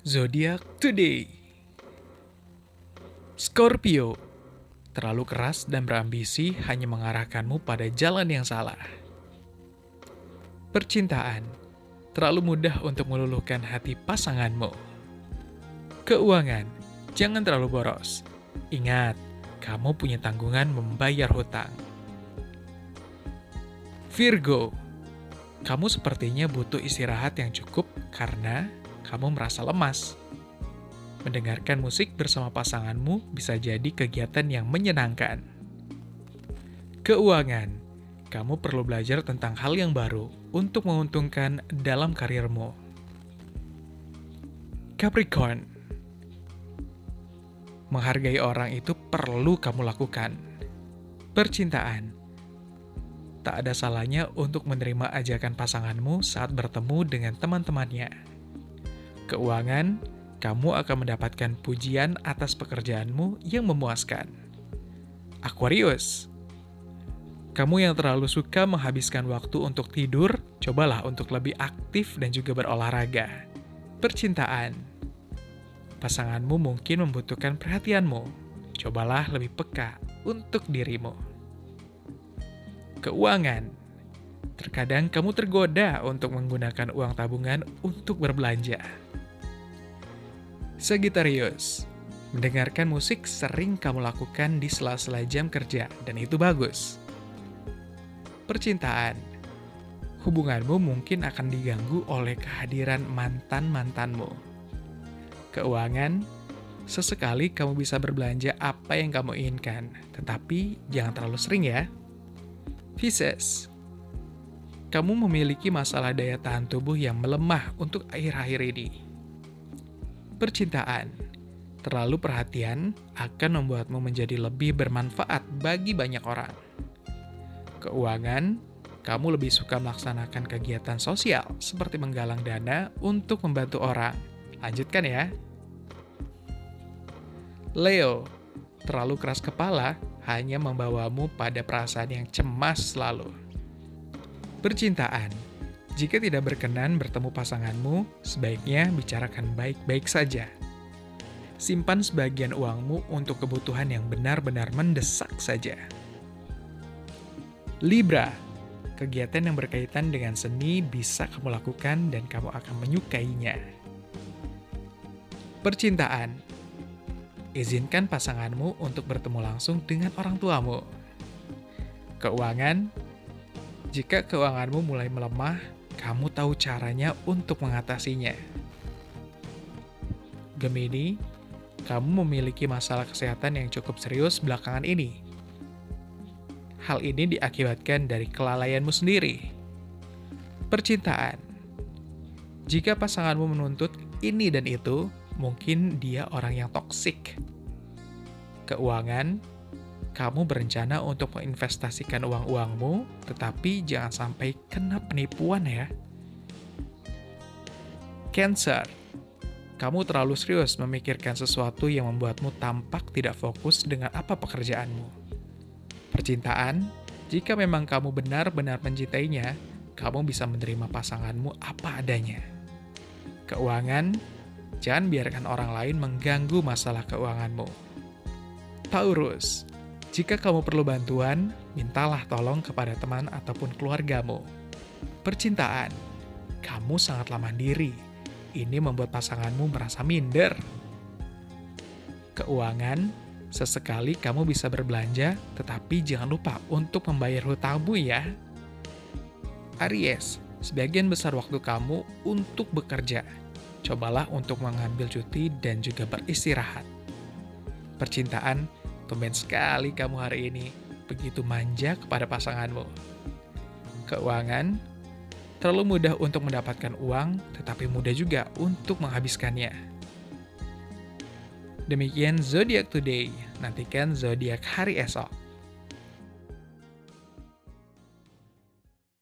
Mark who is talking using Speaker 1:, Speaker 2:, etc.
Speaker 1: Zodiak Today Scorpio Terlalu keras dan berambisi hanya mengarahkanmu pada jalan yang salah. Percintaan Terlalu mudah untuk meluluhkan hati pasanganmu. Keuangan Jangan terlalu boros. Ingat, kamu punya tanggungan membayar hutang. Virgo Kamu sepertinya butuh istirahat yang cukup karena kamu merasa lemas. Mendengarkan musik bersama pasanganmu bisa jadi kegiatan yang menyenangkan. Keuangan, kamu perlu belajar tentang hal yang baru untuk menguntungkan dalam karirmu. Capricorn, menghargai orang itu perlu kamu lakukan. Percintaan, tak ada salahnya untuk menerima ajakan pasanganmu saat bertemu dengan teman-temannya. Keuangan, kamu akan mendapatkan pujian atas pekerjaanmu yang memuaskan. Aquarius, kamu yang terlalu suka menghabiskan waktu untuk tidur, cobalah untuk lebih aktif dan juga berolahraga. Percintaan, pasanganmu mungkin membutuhkan perhatianmu. Cobalah lebih peka untuk dirimu. Keuangan, terkadang kamu tergoda untuk menggunakan uang tabungan untuk berbelanja. Sagittarius, mendengarkan musik sering kamu lakukan di sela-sela jam kerja, dan itu bagus. Percintaan, hubunganmu mungkin akan diganggu oleh kehadiran mantan-mantanmu. Keuangan, sesekali kamu bisa berbelanja apa yang kamu inginkan, tetapi jangan terlalu sering ya. Pisces, kamu memiliki masalah daya tahan tubuh yang melemah untuk akhir-akhir ini. Percintaan, terlalu perhatian akan membuatmu menjadi lebih bermanfaat bagi banyak orang. Keuangan, kamu lebih suka melaksanakan kegiatan sosial seperti menggalang dana untuk membantu orang. Lanjutkan ya. Leo, terlalu keras kepala hanya membawamu pada perasaan yang cemas selalu. Percintaan, jika tidak berkenan bertemu pasanganmu, sebaiknya bicarakan baik-baik saja. Simpan sebagian uangmu untuk kebutuhan yang benar-benar mendesak saja. Libra, kegiatan yang berkaitan dengan seni bisa kamu lakukan dan kamu akan menyukainya. Percintaan, izinkan pasanganmu untuk bertemu langsung dengan orang tuamu. Keuangan, jika keuanganmu mulai melemah, kamu tahu caranya untuk mengatasinya. Gemini, kamu memiliki masalah kesehatan yang cukup serius belakangan ini. Hal ini diakibatkan dari kelalaianmu sendiri. Percintaan, jika pasanganmu menuntut ini dan itu, mungkin dia orang yang toksik. Keuangan, kamu berencana untuk menginvestasikan uang-uangmu, tetapi jangan sampai kena penipuan ya. Cancer, kamu terlalu serius memikirkan sesuatu yang membuatmu tampak tidak fokus dengan apa pekerjaanmu. Percintaan, jika memang kamu benar-benar mencintainya, kamu bisa menerima pasanganmu apa adanya. Keuangan, jangan biarkan orang lain mengganggu masalah keuanganmu. Taurus, jika kamu perlu bantuan, mintalah tolong kepada teman ataupun keluargamu. Percintaan, kamu sangatlah mandiri. Ini membuat pasanganmu merasa minder. Keuangan, sesekali kamu bisa berbelanja, tetapi jangan lupa untuk membayar hutangmu ya. Aries, sebagian besar waktu kamu untuk bekerja. Cobalah untuk mengambil cuti dan juga beristirahat. Percintaan, tumben sekali kamu hari ini begitu manja kepada pasanganmu. Keuangan, terlalu mudah untuk mendapatkan uang, tetapi mudah juga untuk menghabiskannya. Demikian zodiak today. Nantikan zodiak hari esok.